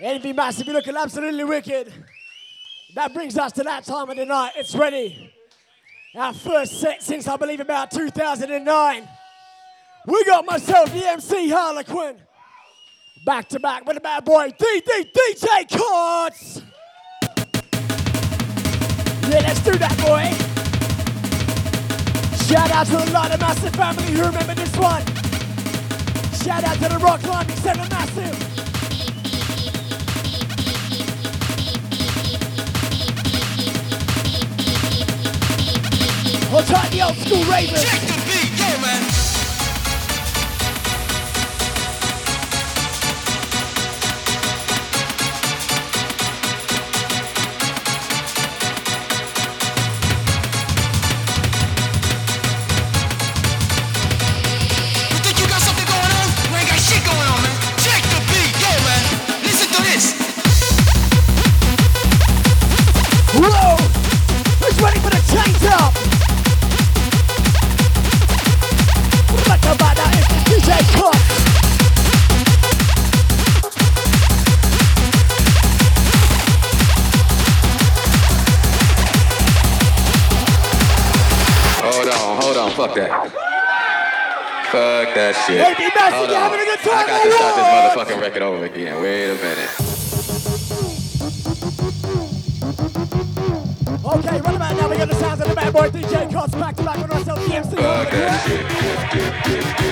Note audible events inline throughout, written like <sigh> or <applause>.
Envy must be looking absolutely wicked. That brings us to that time of the night. It's ready. Our first set since I believe about 2009. We got myself, the MC Harlequin. Back to back with the bad boy, DJ Courts. Yeah, let's do that, boy. Shout out to the lot of Massive family who remember this one. Shout out to the Rock Climbing Center Massive. Or try the old school ravers. it over again. Wait a minute. Okay, run about now. We got the sounds of the bad boy DJ Cuts back to back on ourselves, DMC. Fuck that shit.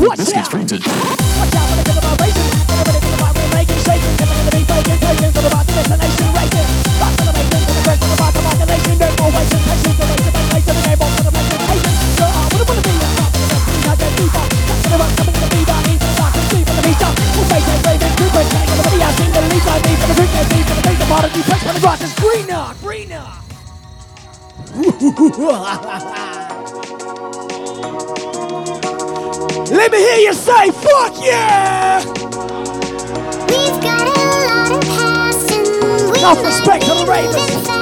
Watch This gets out. printed. Watch out for the good vibration. Everybody for the we're making, shaking. Never gonna be faking, taking. All about the destination racing. Back to the making, to the break, to the bar, to modulation. No more wasting patience. The race to make place to the game, on to the place of patience. So I wouldn't wanna be a top of the best. I get deeper. Back to the rock, coming to the beat. I need the dark and sleep on the beat. We'll face it, raving, Cooper. Getting on the video, the lead. I need for the drink, I need for the beat. The part of the press when the grass is greener, greener. <laughs> <laughs> Let me hear you say, fuck yeah! We've got a lot of we Enough respect to the Ravens.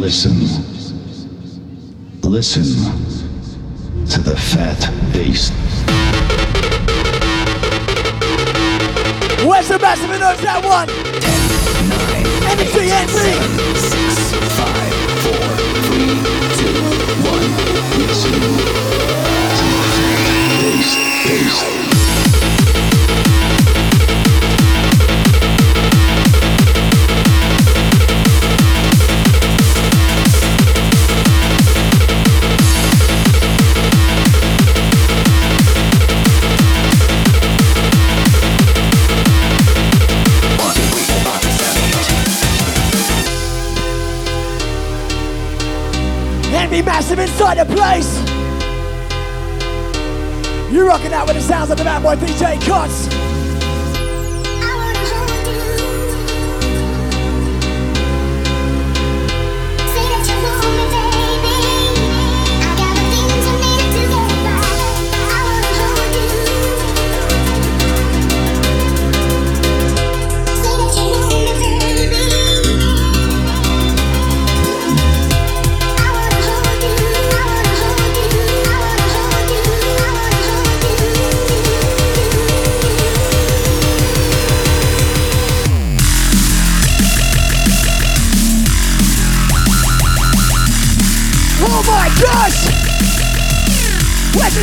Listen. Listen to the fat bass. Where's the massive who knows that one? MC, MC. Listen to the fat bass, bass. Envy massive inside the place. You're rocking out with the sounds of the bad boy DJ Cuts.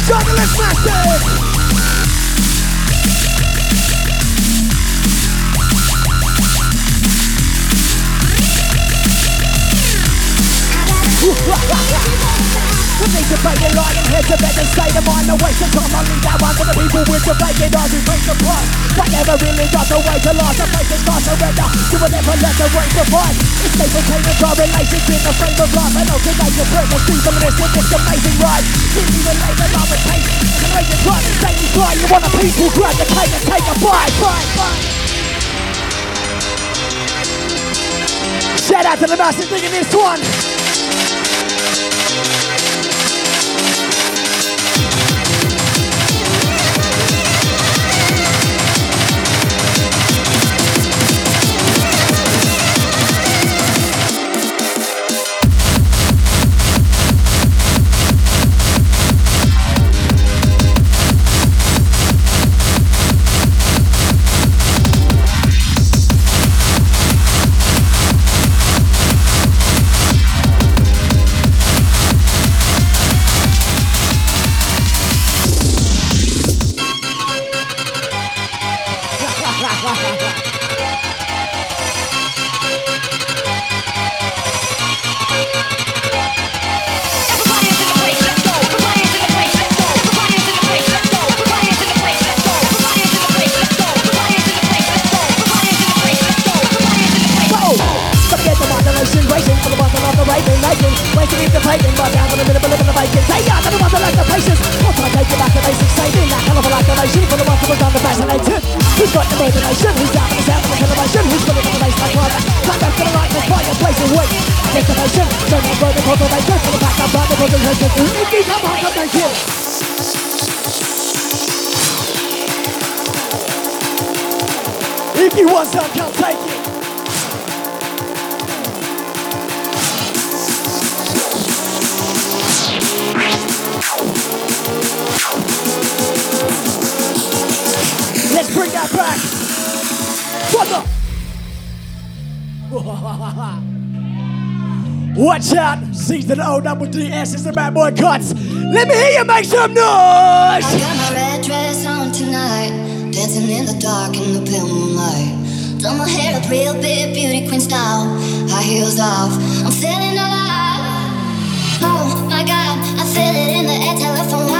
Journalist massive? To break it lying here to bed and say the mind No waste of time, I'll that one for the people with the vacant eyes who break the price That never really got the way to last. A face that's not surrender To whatever let the rain provide It's maintaining correlations in the frame of life. And alternate the breath of season with this amazing ride Give me the label of a taste. It's a raging crime, insanely fly You want a people grab the cake and take a bite, bite, bite. Shout out to the massive thing in this one don't have further confirmation For the back concentration If take it Let's bring that back. What the? <laughs> Watch out. Season O double D S is the bad boy cuts. Let me hear you make some noise. I got my red dress on tonight, dancing in the dark in the pale moonlight. Done my hair up real big, beauty queen style, high heels off. I'm feeling alive. Oh my God, I feel it in the air, telephone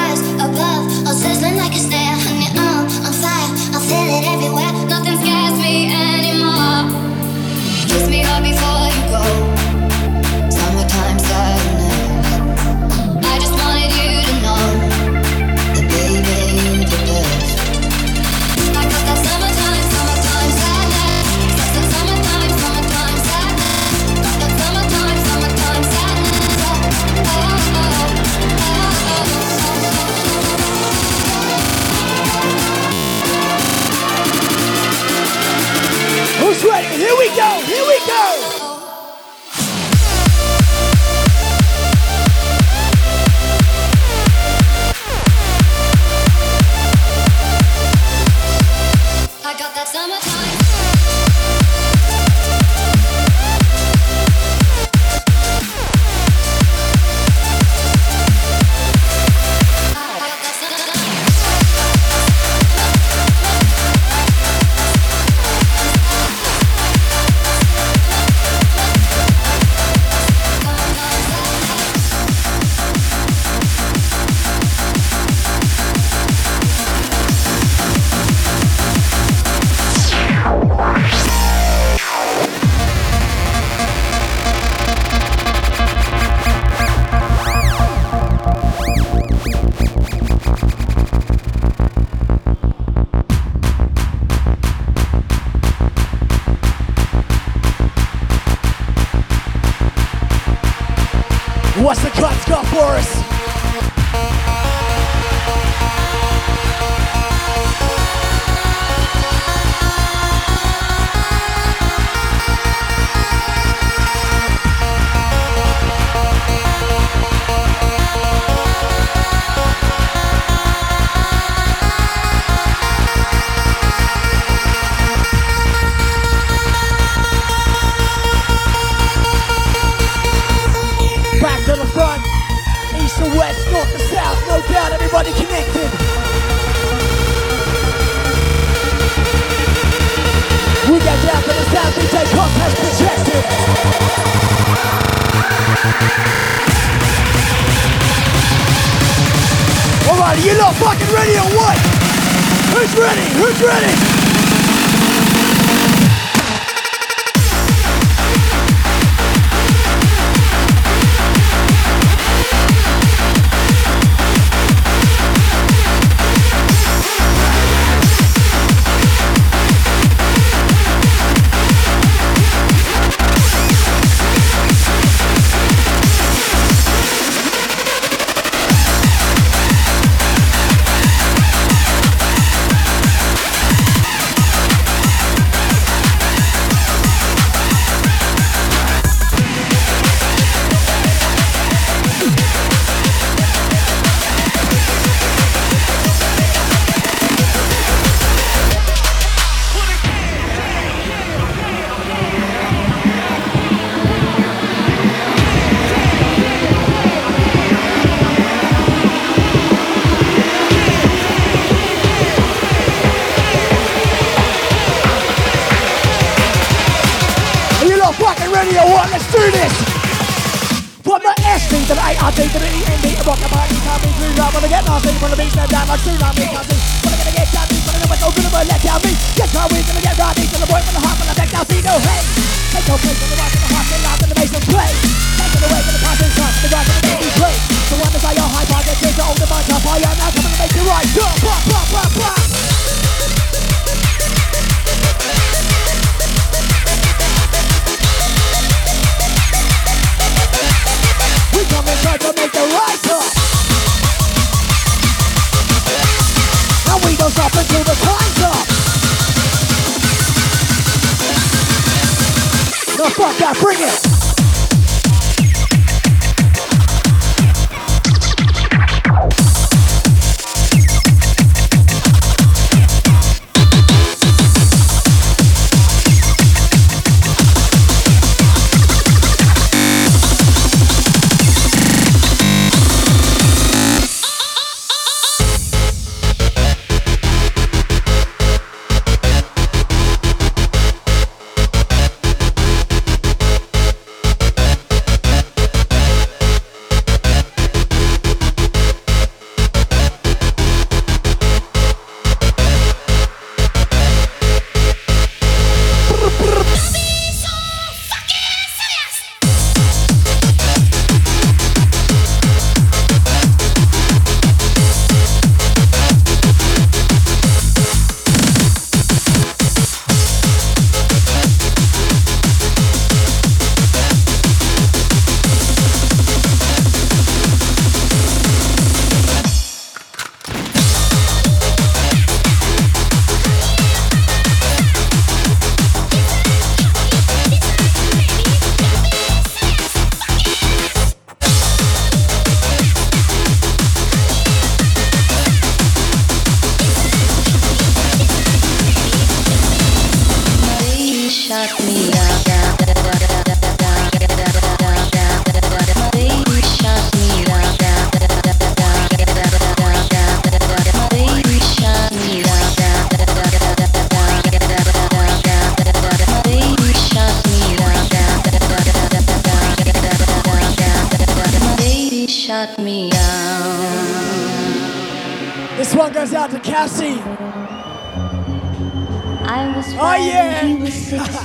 you lot fucking ready or what? Who's ready? Who's ready? go, hey. Take your place on the rock and the hearts and lives and the bass play. taking the away from the conscience, rock the rock and the baby play. The one that's all your high pocket, kids are on the bunch up. I am now coming to make you right. Go, pop, pop, pop, pop. We come and to make the right up. Now we don't stop until the time's up. motherfucker, bring it.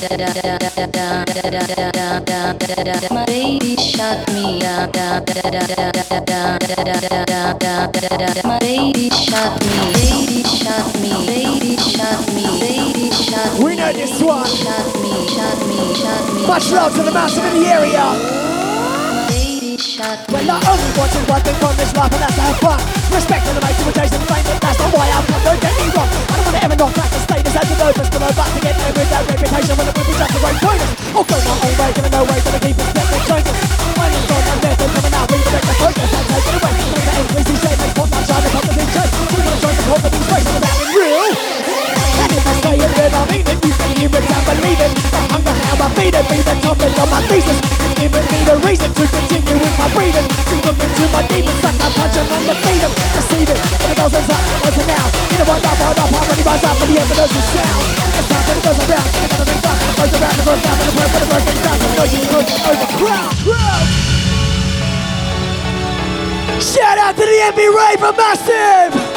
My baby shot me My baby shot me, baby shot me, baby me, baby shot me. We know this one. Shot me, shot me, shot me. Much love to the massive in the area. Shot Well, me I only wanted one thing from this life, and that's to have fun. Respect for the mates who chasing fame, but that's not why I've come. Don't get me wrong. I don't want to ever back the status as an opus, but I'm about to get there with that reputation when the is just a great bonus. I'll go my own way, giving no way to the keep expecting changes. My name's on my method, coming out, redirect the focus, and take the feed them. Receive it, goes listen now. Rise up for the sound. It's time for the the word for the crowd. Shout out to the MB Ray from Massive!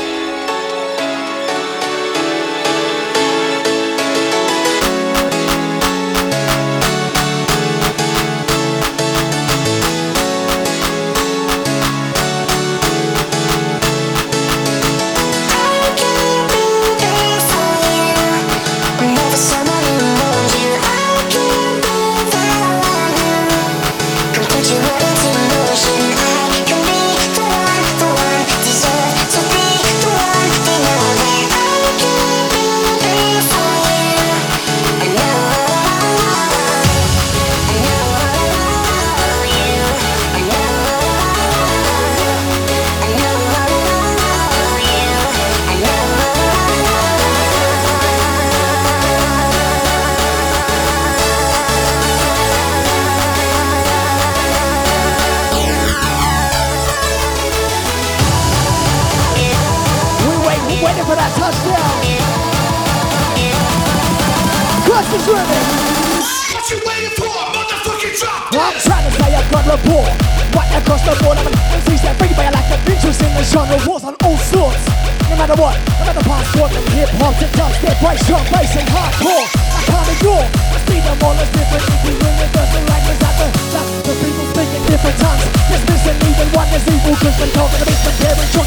I can't ignore. I see them all as different. If we universal language at the top, the people different tongues. Dismissing even one evil, cause when talking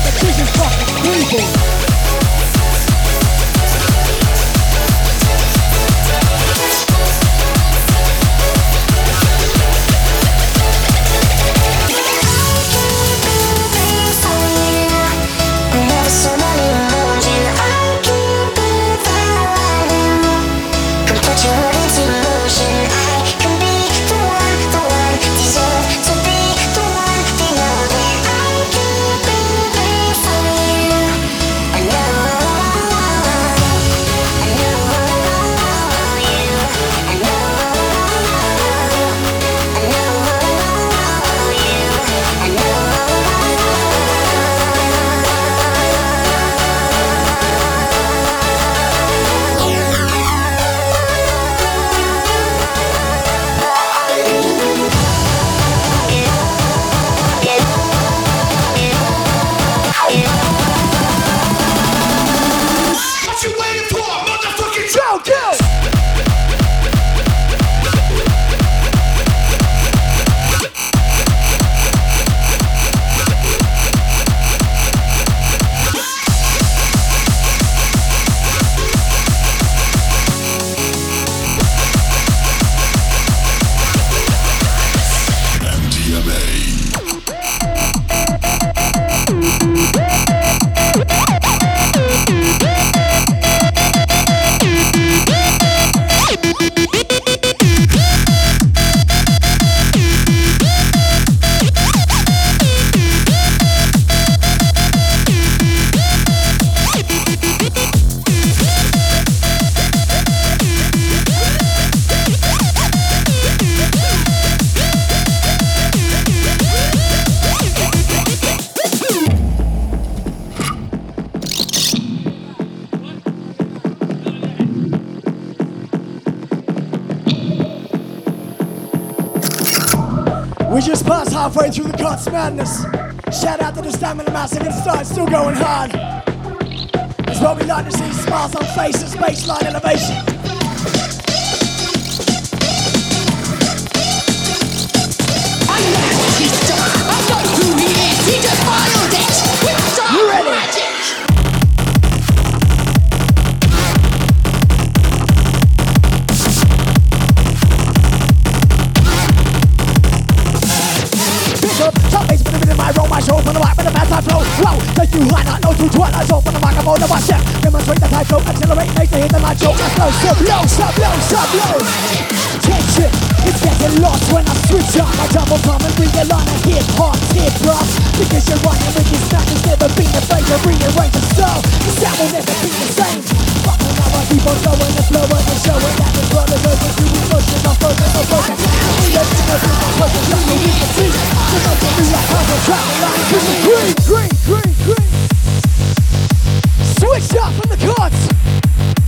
and cheese is fucking evil. Through the Cots Madness. Shout out to the Stamina Massive start still going hard. It's what we like to see smiles on faces, baseline elevation. To twilight zone When the microphone of my chef Demonstrate the type flow Accelerate, make the hit the light show Now slow, so blow, so blow, so blow Tension, it's getting lost when I switch up I double come and realign and hip hop, hip hop Because you're running with these snatches Never been afraid to rearrange the soul The sound will never be the same now I keep on going and flowing and showing That the brother goes into emotion I'm focused, I'm focused We don't see nothing but focus, nothing we can see So don't get me a travel line Green, green, green, green Switch up from the cards